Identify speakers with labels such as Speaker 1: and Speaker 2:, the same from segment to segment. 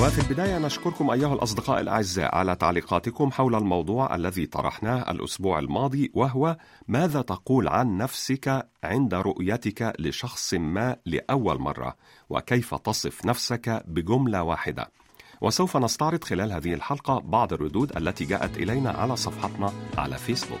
Speaker 1: وفي البداية نشكركم أيها الأصدقاء الأعزاء على تعليقاتكم حول الموضوع الذي طرحناه الأسبوع الماضي وهو ماذا تقول عن نفسك عند رؤيتك لشخص ما لأول مرة؟ وكيف تصف نفسك بجملة واحدة؟ وسوف نستعرض خلال هذه الحلقة بعض الردود التي جاءت إلينا على صفحتنا على فيسبوك.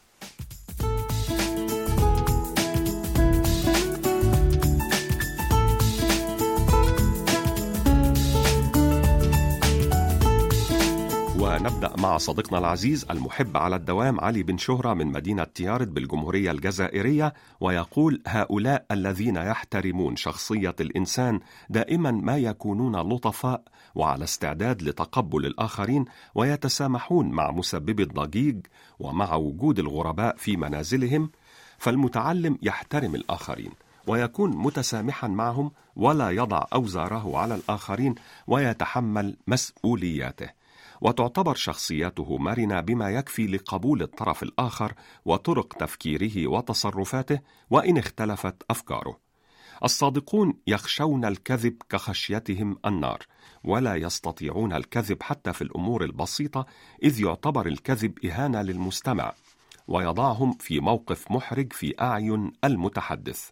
Speaker 1: ونبدأ مع صديقنا العزيز المحب على الدوام علي بن شهرة من مدينة تيارد بالجمهورية الجزائرية ويقول هؤلاء الذين يحترمون شخصية الإنسان دائما ما يكونون لطفاء وعلى استعداد لتقبل الآخرين ويتسامحون مع مسبب الضجيج ومع وجود الغرباء في منازلهم فالمتعلم يحترم الآخرين ويكون متسامحا معهم ولا يضع أوزاره على الآخرين ويتحمل مسؤولياته. وتعتبر شخصيته مرنة بما يكفي لقبول الطرف الآخر وطرق تفكيره وتصرفاته وإن اختلفت أفكاره. الصادقون يخشون الكذب كخشيتهم النار ولا يستطيعون الكذب حتى في الأمور البسيطة إذ يعتبر الكذب إهانة للمستمع. ويضعهم في موقف محرج في أعين المتحدث.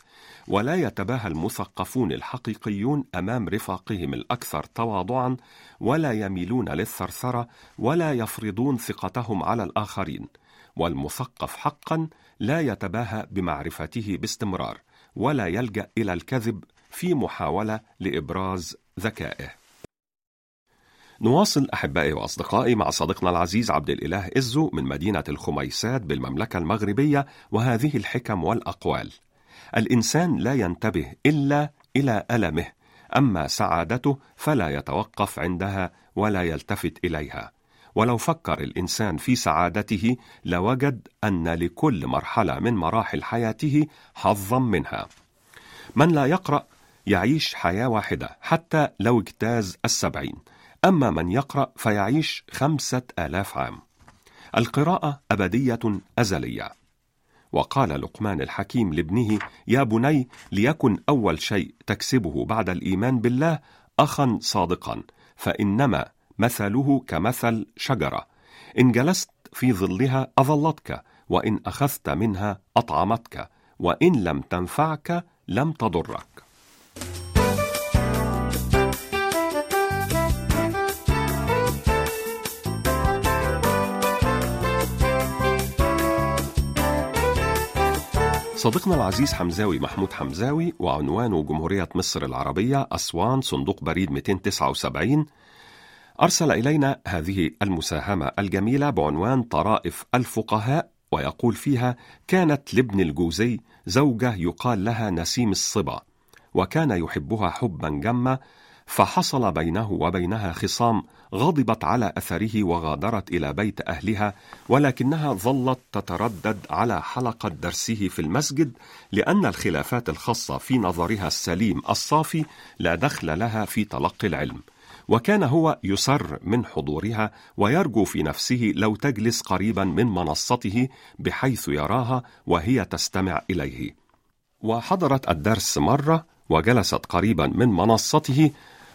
Speaker 1: ولا يتباهى المثقفون الحقيقيون أمام رفاقهم الأكثر تواضعا ولا يميلون للثرثرة ولا يفرضون ثقتهم على الآخرين. والمثقف حقا لا يتباهى بمعرفته باستمرار ولا يلجأ إلى الكذب في محاولة لإبراز ذكائه. نواصل أحبائي وأصدقائي مع صديقنا العزيز عبد الإله إزو من مدينة الخميسات بالمملكة المغربية وهذه الحكم والأقوال. الإنسان لا ينتبه إلا إلى ألمه أما سعادته فلا يتوقف عندها ولا يلتفت إليها. ولو فكر الإنسان في سعادته لوجد أن لكل مرحلة من مراحل حياته حظا منها. من لا يقرأ يعيش حياة واحدة حتى لو اجتاز السبعين. أما من يقرأ فيعيش خمسة آلاف عام. القراءة أبدية أزلية. وقال لقمان الحكيم لابنه يا بني ليكن أول شيء تكسبه بعد الإيمان بالله أخا صادقا فإنما مثله كمثل شجرة. إن جلست في ظلها أظلتك وإن أخذت منها أطعمتك وإن لم تنفعك لم تضرك. صديقنا العزيز حمزاوي محمود حمزاوي وعنوانه جمهورية مصر العربية أسوان صندوق بريد 279 أرسل إلينا هذه المساهمة الجميلة بعنوان طرائف الفقهاء ويقول فيها كانت لابن الجوزي زوجة يقال لها نسيم الصبا وكان يحبها حبا جما فحصل بينه وبينها خصام غضبت على أثره وغادرت إلى بيت أهلها ولكنها ظلت تتردد على حلقة درسه في المسجد لأن الخلافات الخاصة في نظرها السليم الصافي لا دخل لها في تلقي العلم. وكان هو يسر من حضورها ويرجو في نفسه لو تجلس قريبا من منصته بحيث يراها وهي تستمع إليه. وحضرت الدرس مرة وجلست قريبا من منصته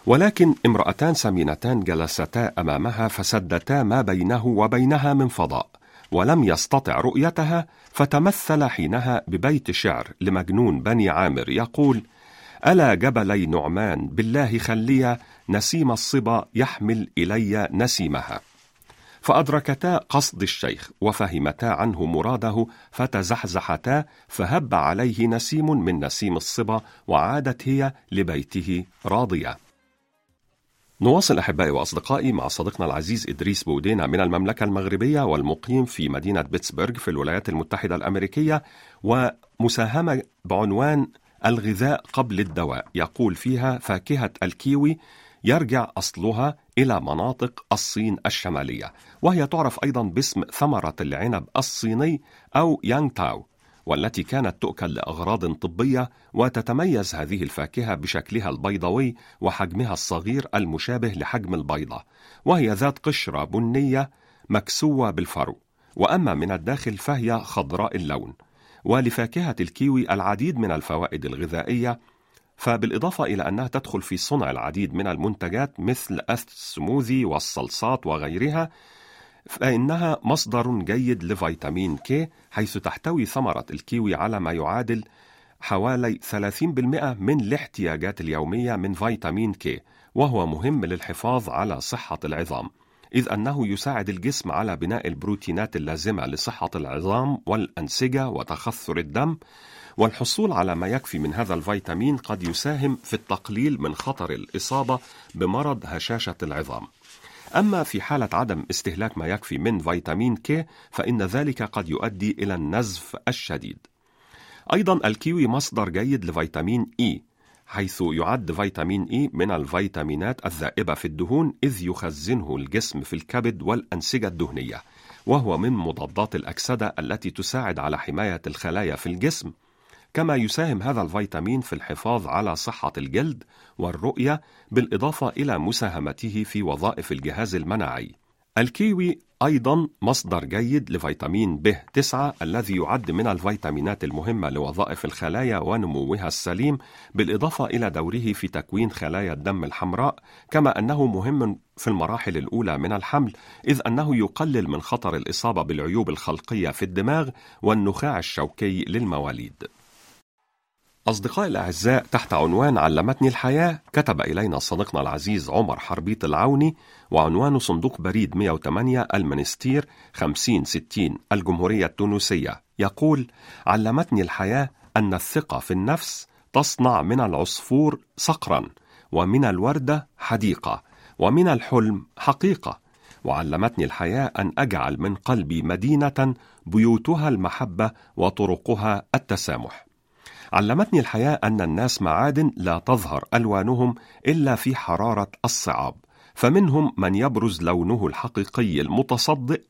Speaker 1: ولكن امرأتان سمينتان جلستا أمامها فسدتا ما بينه وبينها من فضاء ولم يستطع رؤيتها فتمثل حينها ببيت شعر لمجنون بني عامر يقول ألا جبلي نعمان بالله خليا نسيم الصبا يحمل إلي نسيمها فأدركتا قصد الشيخ وفهمتا عنه مراده فتزحزحتا فهب عليه نسيم من نسيم الصبا وعادت هي لبيته راضية. نواصل أحبائي وأصدقائي مع صديقنا العزيز إدريس بودينا من المملكة المغربية والمقيم في مدينة بيتسبرغ في الولايات المتحدة الأمريكية ومساهمة بعنوان الغذاء قبل الدواء. يقول فيها فاكهة الكيوي يرجع أصلها إلى مناطق الصين الشمالية. وهي تعرف أيضا باسم ثمرة العنب الصيني أو يانغ تاو. والتي كانت تؤكل لأغراض طبية وتتميز هذه الفاكهة بشكلها البيضاوي وحجمها الصغير المشابه لحجم البيضة وهي ذات قشرة بنية مكسوة بالفرو. وأما من الداخل فهي خضراء اللون. ولفاكهة الكيوي العديد من الفوائد الغذائية فبالإضافة إلى أنها تدخل في صنع العديد من المنتجات مثل السموذي والصلصات وغيرها فإنها مصدر جيد لفيتامين كي حيث تحتوي ثمرة الكيوي على ما يعادل حوالي 30% من الاحتياجات اليومية من فيتامين كي وهو مهم للحفاظ على صحة العظام إذ أنه يساعد الجسم على بناء البروتينات اللازمة لصحة العظام والأنسجة وتخثر الدم والحصول على ما يكفي من هذا الفيتامين قد يساهم في التقليل من خطر الإصابة بمرض هشاشة العظام. أما في حالة عدم استهلاك ما يكفي من فيتامين كي فإن ذلك قد يؤدي إلى النزف الشديد. أيضا الكيوي مصدر جيد لفيتامين إي حيث يعد فيتامين إي من الفيتامينات الذائبة في الدهون إذ يخزنه الجسم في الكبد والأنسجة الدهنية وهو من مضادات الأكسدة التي تساعد على حماية الخلايا في الجسم كما يساهم هذا الفيتامين في الحفاظ على صحة الجلد والرؤية بالإضافة إلى مساهمته في وظائف الجهاز المناعي. الكيوي أيضا مصدر جيد لفيتامين ب 9 الذي يعد من الفيتامينات المهمة لوظائف الخلايا ونموها السليم بالإضافة إلى دوره في تكوين خلايا الدم الحمراء كما أنه مهم في المراحل الأولى من الحمل إذ أنه يقلل من خطر الإصابة بالعيوب الخلقية في الدماغ والنخاع الشوكي للمواليد. أصدقائي الأعزاء تحت عنوان علمتني الحياة كتب إلينا صديقنا العزيز عمر حربيط العوني وعنوانه صندوق بريد 108 المنستير 5060 الجمهورية التونسية. يقول علمتني الحياة أن الثقة في النفس تصنع من العصفور صقرا ومن الوردة حديقة ومن الحلم حقيقة. وعلمتني الحياة أن أجعل من قلبي مدينة بيوتها المحبة وطرقها التسامح. علمتني الحياة أن الناس معادن لا تظهر ألوانهم إلا في حرارة الصعاب، فمنهم من يبرز لونه الحقيقي المتصدئ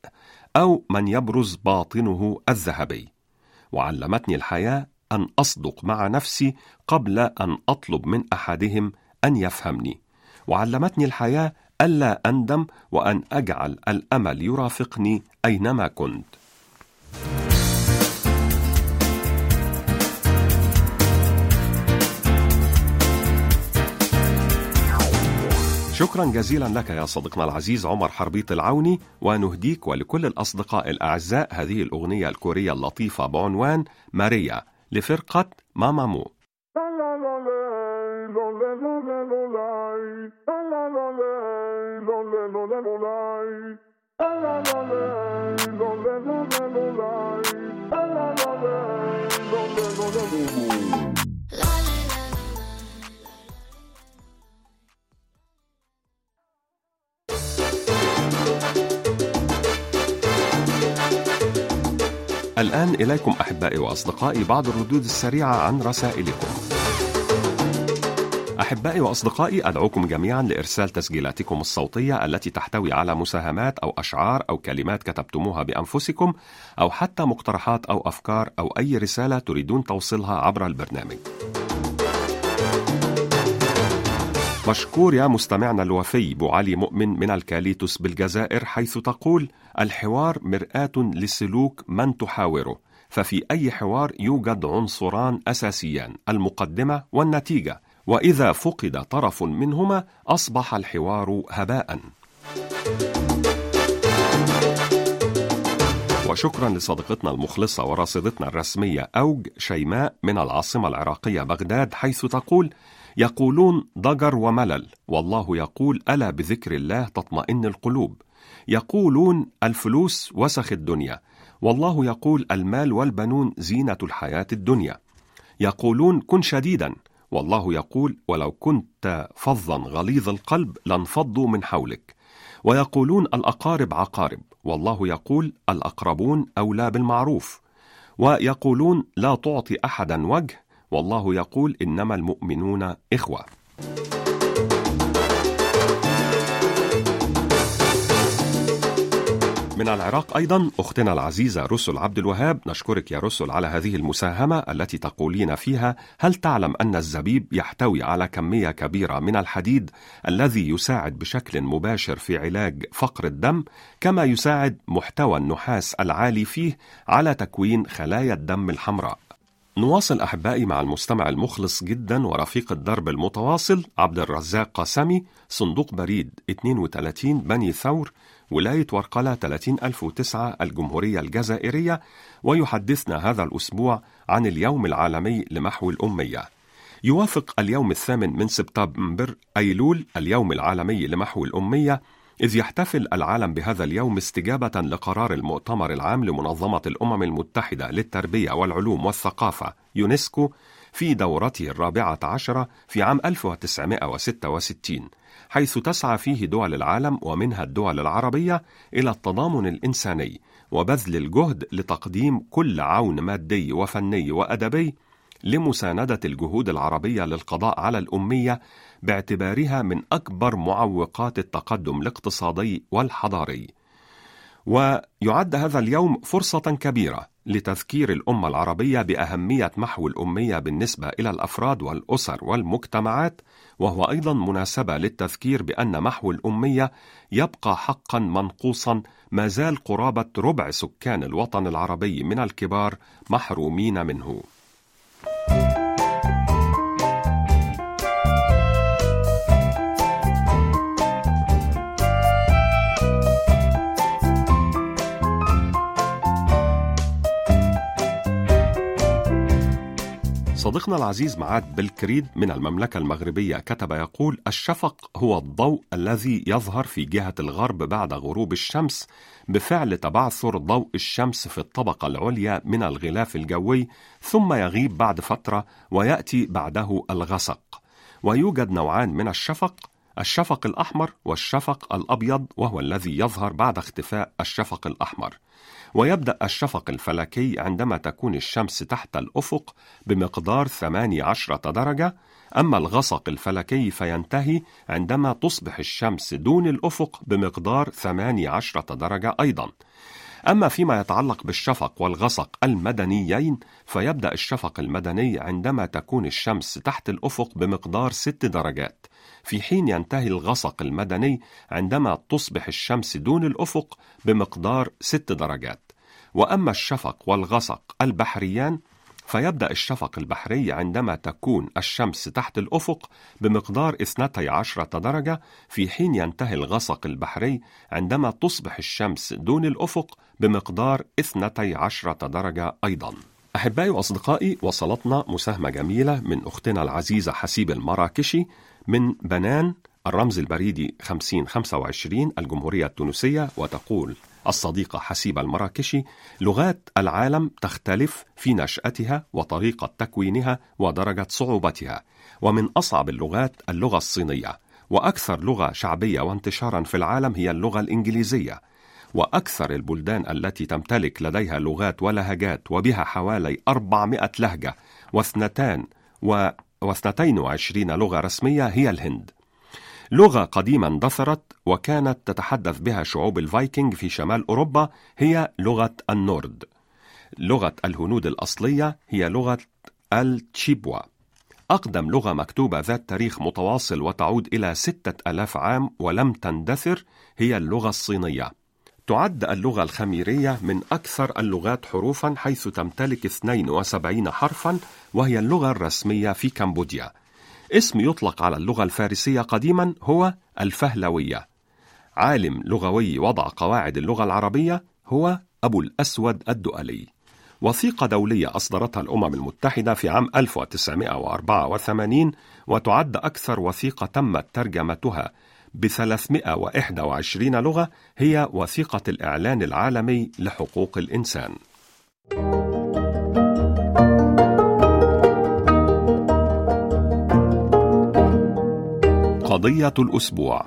Speaker 1: أو من يبرز باطنه الذهبي. وعلمتني الحياة أن أصدق مع نفسي قبل أن أطلب من أحدهم أن يفهمني. وعلمتني الحياة ألا أندم وأن أجعل الأمل يرافقني أينما كنت. شكرا جزيلا لك يا صديقنا العزيز عمر حربيط العوني ونهديك ولكل الأصدقاء الأعزاء هذه الأغنية الكورية اللطيفة بعنوان ماريا لفرقة مامامو الآن إليكم أحبائي وأصدقائي بعض الردود السريعة عن رسائلكم. أحبائي وأصدقائي أدعوكم جميعا لإرسال تسجيلاتكم الصوتية التي تحتوي على مساهمات أو أشعار أو كلمات كتبتموها بأنفسكم أو حتى مقترحات أو أفكار أو أي رسالة تريدون توصيلها عبر البرنامج. مشكور يا مستمعنا الوفي بو علي مؤمن من الكاليتوس بالجزائر حيث تقول الحوار مرآة لسلوك من تحاوره ففي أي حوار يوجد عنصران أساسيان المقدمة والنتيجة وإذا فقد طرف منهما أصبح الحوار هباء. وشكرا لصديقتنا المخلصة وراصدتنا الرسمية أوج شيماء من العاصمة العراقية بغداد حيث تقول يقولون ضجر وملل والله يقول ألا بذكر الله تطمئن القلوب. يقولون الفلوس وسخ الدنيا والله يقول المال والبنون زينة الحياة الدنيا. يقولون كن شديدا والله يقول ولو كنت فظا غليظ القلب لانفضوا من حولك. ويقولون الأقارب عقارب والله يقول الأقربون أولى بالمعروف. ويقولون لا تعطي أحدا وجه والله يقول إنما المؤمنون إخوة. من العراق أيضا أختنا العزيزة رسل عبد الوهاب نشكرك يا رسل على هذه المساهمة التي تقولين فيها. هل تعلم أن الزبيب يحتوي على كمية كبيرة من الحديد الذي يساعد بشكل مباشر في علاج فقر الدم كما يساعد محتوى النحاس العالي فيه على تكوين خلايا الدم الحمراء؟ نواصل أحبائي مع المستمع المخلص جدا ورفيق الدرب المتواصل عبد الرزاق قاسمي صندوق بريد 32 بني ثور ولاية ورقلة 30009 الجمهورية الجزائرية ويحدثنا هذا الأسبوع عن اليوم العالمي لمحو الأمية. يوافق اليوم الثامن من سبتمبر أيلول اليوم العالمي لمحو الأمية إذ يحتفل العالم بهذا اليوم استجابة لقرار المؤتمر العام لمنظمة الأمم المتحدة للتربية والعلوم والثقافة يونسكو في دورته الرابعة عشرة في عام 1966 حيث تسعى فيه دول العالم ومنها الدول العربية إلى التضامن الإنساني وبذل الجهد لتقديم كل عون مادي وفني وأدبي لمساندة الجهود العربية للقضاء على الأمية باعتبارها من أكبر معوقات التقدم الاقتصادي والحضاري. ويعد هذا اليوم فرصة كبيرة لتذكير الأمة العربية بأهمية محو الأمية بالنسبة إلى الأفراد والأسر والمجتمعات، وهو أيضا مناسبة للتذكير بأن محو الأمية يبقى حقا منقوصا ما زال قرابة ربع سكان الوطن العربي من الكبار محرومين منه. صديقنا العزيز معاد بالكريد من المملكة المغربية كتب يقول الشفق هو الضوء الذي يظهر في جهة الغرب بعد غروب الشمس بفعل تبعثر ضوء الشمس في الطبقة العليا من الغلاف الجوي ثم يغيب بعد فترة ويأتي بعده الغسق. ويوجد نوعان من الشفق الشفق الأحمر والشفق الأبيض وهو الذي يظهر بعد اختفاء الشفق الأحمر. ويبدأ الشفق الفلكي عندما تكون الشمس تحت الأفق بمقدار 18 درجة أما الغسق الفلكي فينتهي عندما تصبح الشمس دون الأفق بمقدار 18 درجة أيضا. أما فيما يتعلق بالشفق والغسق المدنيين فيبدأ الشفق المدني عندما تكون الشمس تحت الأفق بمقدار 6 درجات. في حين ينتهي الغسق المدني عندما تصبح الشمس دون الأفق بمقدار 6 درجات. وأما الشفق والغسق البحريان فيبدأ الشفق البحري عندما تكون الشمس تحت الأفق بمقدار 12 درجة في حين ينتهي الغسق البحري عندما تصبح الشمس دون الأفق بمقدار 12 درجة أيضا. أحبائي وأصدقائي وصلتنا مساهمة جميلة من أختنا العزيزة حسيب المراكشي من بنان الرمز البريدي 5025 الجمهورية التونسية وتقول الصديقة حسيبة المراكشي لغات العالم تختلف في نشأتها وطريقة تكوينها ودرجة صعوبتها. ومن أصعب اللغات اللغة الصينية. وأكثر لغة شعبية وانتشارا في العالم هي اللغة الإنجليزية. وأكثر البلدان التي تمتلك لديها لغات ولهجات وبها حوالي 400 لهجة واثنتان و واثنتين وعشرين لغة رسمية هي الهند. لغة قديمة اندثرت وكانت تتحدث بها شعوب الفايكنج في شمال أوروبا هي لغة النورد. لغة الهنود الأصلية هي لغة التشيبوا. أقدم لغة مكتوبة ذات تاريخ متواصل وتعود إلى ستة ألاف عام ولم تندثر هي اللغة الصينية. تعد اللغة الخميرية من أكثر اللغات حروفا حيث تمتلك 72 حرفا وهي اللغة الرسمية في كمبوديا. اسم يطلق على اللغة الفارسية قديما هو الفهلوية عالم لغوي وضع قواعد اللغة العربية هو أبو الأسود الدؤلي وثيقة دولية أصدرتها الأمم المتحدة في عام 1984 وتعد أكثر وثيقة تمت ترجمتها ب 321 لغة هي وثيقة الإعلان العالمي لحقوق الإنسان. قضية الأسبوع.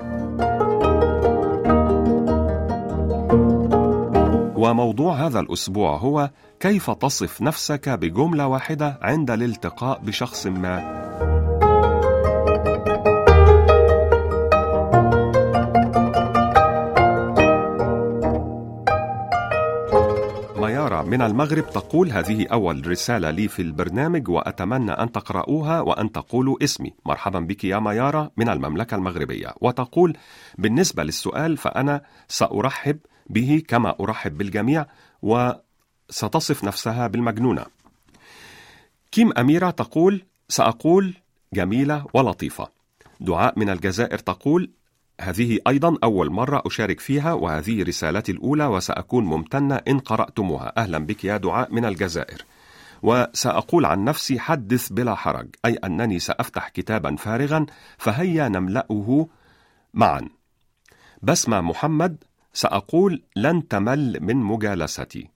Speaker 1: وموضوع هذا الأسبوع هو كيف تصف نفسك بجملة واحدة عند الالتقاء بشخص ما؟ ميارة من المغرب تقول هذه أول رسالة لي في البرنامج وأتمنى أن تقرأوها وأن تقولوا اسمي. مرحبا بك يا ميارة من المملكة المغربية. وتقول بالنسبة للسؤال فأنا سأرحب به كما أرحب بالجميع وستصف نفسها بالمجنونة. كيم أميرة تقول سأقول جميلة ولطيفة. دعاء من الجزائر تقول هذه أيضا أول مرة أشارك فيها وهذه رسالتي الأولى وسأكون ممتنة إن قرأتموها. أهلا بك يا دعاء من الجزائر. وسأقول عن نفسي حدث بلا حرج أي أنني سأفتح كتابا فارغا فهيا نملأه معا. بسمة محمد سأقول لن تمل من مجالستي.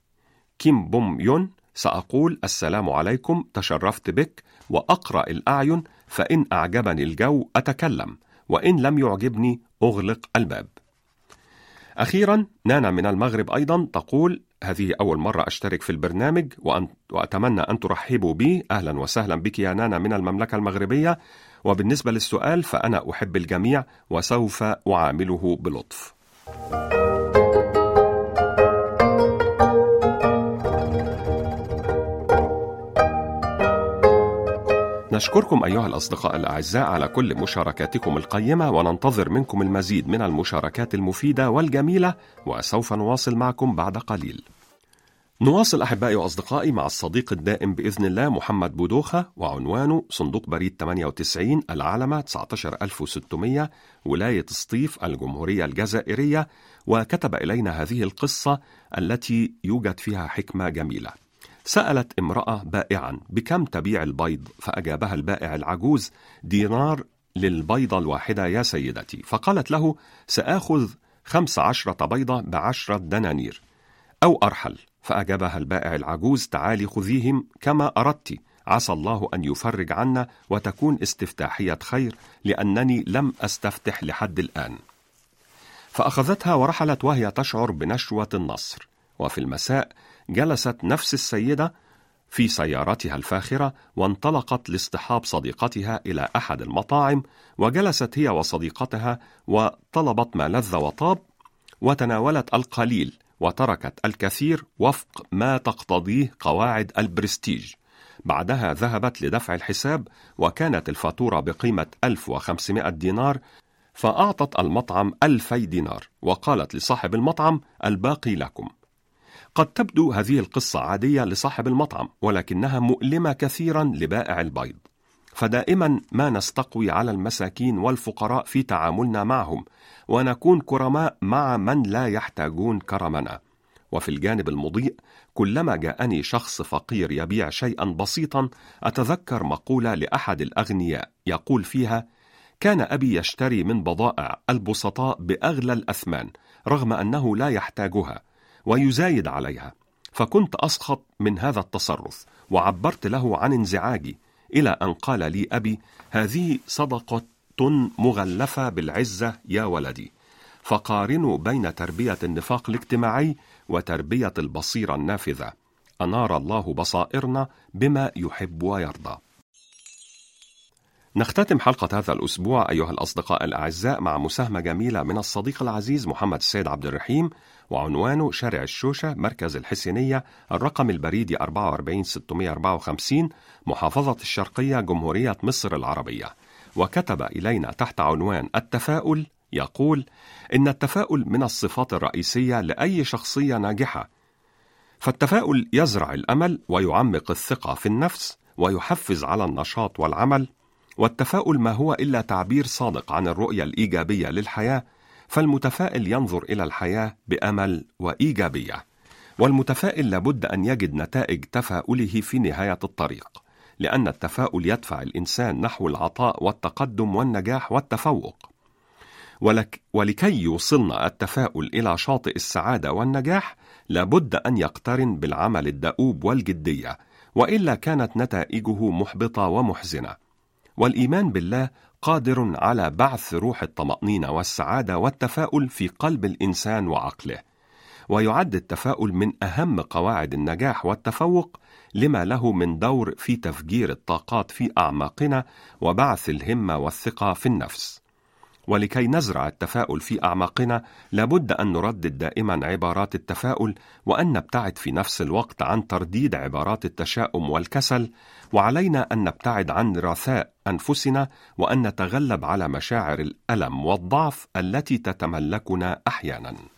Speaker 1: كيم بوم يون سأقول السلام عليكم تشرفت بك وأقرأ الأعين فإن أعجبني الجو أتكلم. وإن لم يعجبني أغلق الباب. أخيرا نانا من المغرب أيضا تقول هذه أول مرة أشترك في البرنامج وأن وأتمنى أن ترحبوا بي. أهلا وسهلا بك يا نانا من المملكة المغربية. وبالنسبة للسؤال فأنا أحب الجميع وسوف أعامله بلطف. نشكركم أيها الأصدقاء الأعزاء على كل مشاركاتكم القيمة وننتظر منكم المزيد من المشاركات المفيدة والجميلة وسوف نواصل معكم بعد قليل. نواصل أحبائي وأصدقائي مع الصديق الدائم بإذن الله محمد بودوخة وعنوانه صندوق بريد 98 العلمة 19600 ولاية سطيف الجمهورية الجزائرية وكتب إلينا هذه القصة التي يوجد فيها حكمة جميلة. سألت امرأة بائعا بكم تبيع البيض؟ فأجابها البائع العجوز دينار للبيضة الواحدة يا سيدتي. فقالت له سآخذ خمس عشرة بيضة بعشرة دنانير أو أرحل. فأجابها البائع العجوز تعالي خذيهم كما أردت عسى الله أن يفرج عنا وتكون استفتاحية خير لأنني لم أستفتح لحد الآن. فأخذتها ورحلت وهي تشعر بنشوة النصر. وفي المساء جلست نفس السيدة في سيارتها الفاخرة وانطلقت لاصطحاب صديقتها إلى أحد المطاعم وجلست هي وصديقتها وطلبت ما لذ وطاب وتناولت القليل وتركت الكثير وفق ما تقتضيه قواعد البرستيج. بعدها ذهبت لدفع الحساب وكانت الفاتورة بقيمة 1500 دينار فأعطت المطعم ألفي دينار وقالت لصاحب المطعم الباقي لكم. قد تبدو هذه القصة عادية لصاحب المطعم ولكنها مؤلمة كثيرا لبائع البيض. فدائما ما نستقوي على المساكين والفقراء في تعاملنا معهم ونكون كرماء مع من لا يحتاجون كرمنا. وفي الجانب المضيء كلما جاءني شخص فقير يبيع شيئا بسيطا أتذكر مقولة لأحد الأغنياء يقول فيها كان أبي يشتري من بضائع البسطاء بأغلى الأثمان رغم أنه لا يحتاجها ويزايد عليها. فكنت أسخط من هذا التصرف وعبرت له عن انزعاجي إلى أن قال لي أبي هذه صدقة مغلفة بالعزة يا ولدي. فقارنوا بين تربية النفاق الاجتماعي وتربية البصيرة النافذة. أنار الله بصائرنا بما يحب ويرضى. نختتم حلقة هذا الأسبوع أيها الأصدقاء الأعزاء مع مساهمة جميلة من الصديق العزيز محمد السيد عبد الرحيم وعنوانه شارع الشوشة مركز الحسينية الرقم البريدي 44654 محافظة الشرقية جمهورية مصر العربية. وكتب إلينا تحت عنوان التفاؤل يقول إن التفاؤل من الصفات الرئيسية لأي شخصية ناجحة. فالتفاؤل يزرع الأمل ويعمق الثقة في النفس ويحفز على النشاط والعمل. والتفاؤل ما هو إلا تعبير صادق عن الرؤية الإيجابية للحياة فالمتفائل ينظر إلى الحياة بأمل وإيجابية. والمتفائل لابد أن يجد نتائج تفاؤله في نهاية الطريق لأن التفاؤل يدفع الإنسان نحو العطاء والتقدم والنجاح والتفوق. ولك ولكي يوصلنا التفاؤل إلى شاطئ السعادة والنجاح لابد أن يقترن بالعمل الدؤوب والجدية وإلا كانت نتائجه محبطة ومحزنة. والإيمان بالله قادر على بعث روح الطمأنينة والسعادة والتفاؤل في قلب الإنسان وعقله. ويعد التفاؤل من أهم قواعد النجاح والتفوق لما له من دور في تفجير الطاقات في أعماقنا وبعث الهمة والثقة في النفس. ولكي نزرع التفاؤل في أعماقنا لابد أن نردد دائما عبارات التفاؤل وأن نبتعد في نفس الوقت عن ترديد عبارات التشاؤم والكسل وعلينا أن نبتعد عن رثاء أنفسنا وأن نتغلب على مشاعر الألم والضعف التي تتملكنا أحيانا.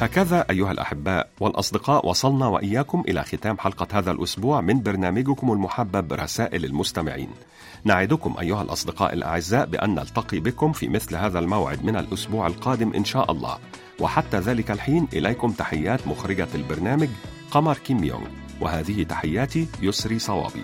Speaker 1: هكذا أيها الأحباء والأصدقاء وصلنا وإياكم إلى ختام حلقة هذا الأسبوع من برنامجكم المحبب رسائل المستمعين. نعدكم أيها الأصدقاء الأعزاء بأن نلتقي بكم في مثل هذا الموعد من الأسبوع القادم إن شاء الله. وحتى ذلك الحين إليكم تحيات مخرجة البرنامج قمر كيم يونغ وهذه تحياتي يسري صوابي.